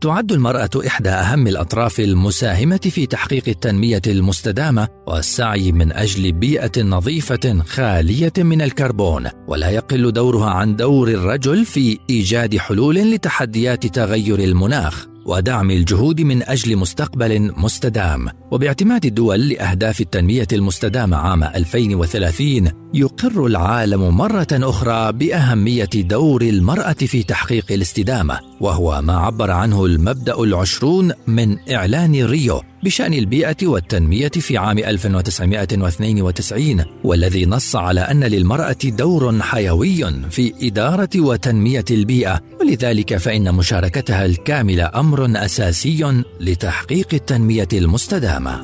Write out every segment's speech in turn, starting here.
تعد المرأة إحدى أهم الأطراف المساهمة في تحقيق التنمية المستدامة والسعي من أجل بيئة نظيفة خالية من الكربون ولا يقل دورها عن دور الرجل في إيجاد حلول لتحديات تغير المناخ. ودعم الجهود من أجل مستقبل مستدام. وباعتماد الدول لأهداف التنمية المستدامة عام 2030 يقر العالم مرة أخرى بأهمية دور المرأة في تحقيق الاستدامة وهو ما عبر عنه المبدأ العشرون من إعلان ريو. بشأن البيئة والتنمية في عام 1992 والذي نص على أن للمرأة دور حيوي في إدارة وتنمية البيئة. ولذلك فإن مشاركتها الكاملة أمر أساسي لتحقيق التنمية المستدامة.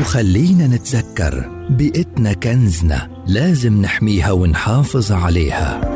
وخلينا نتذكر بيئتنا كنزنا لازم نحميها ونحافظ عليها.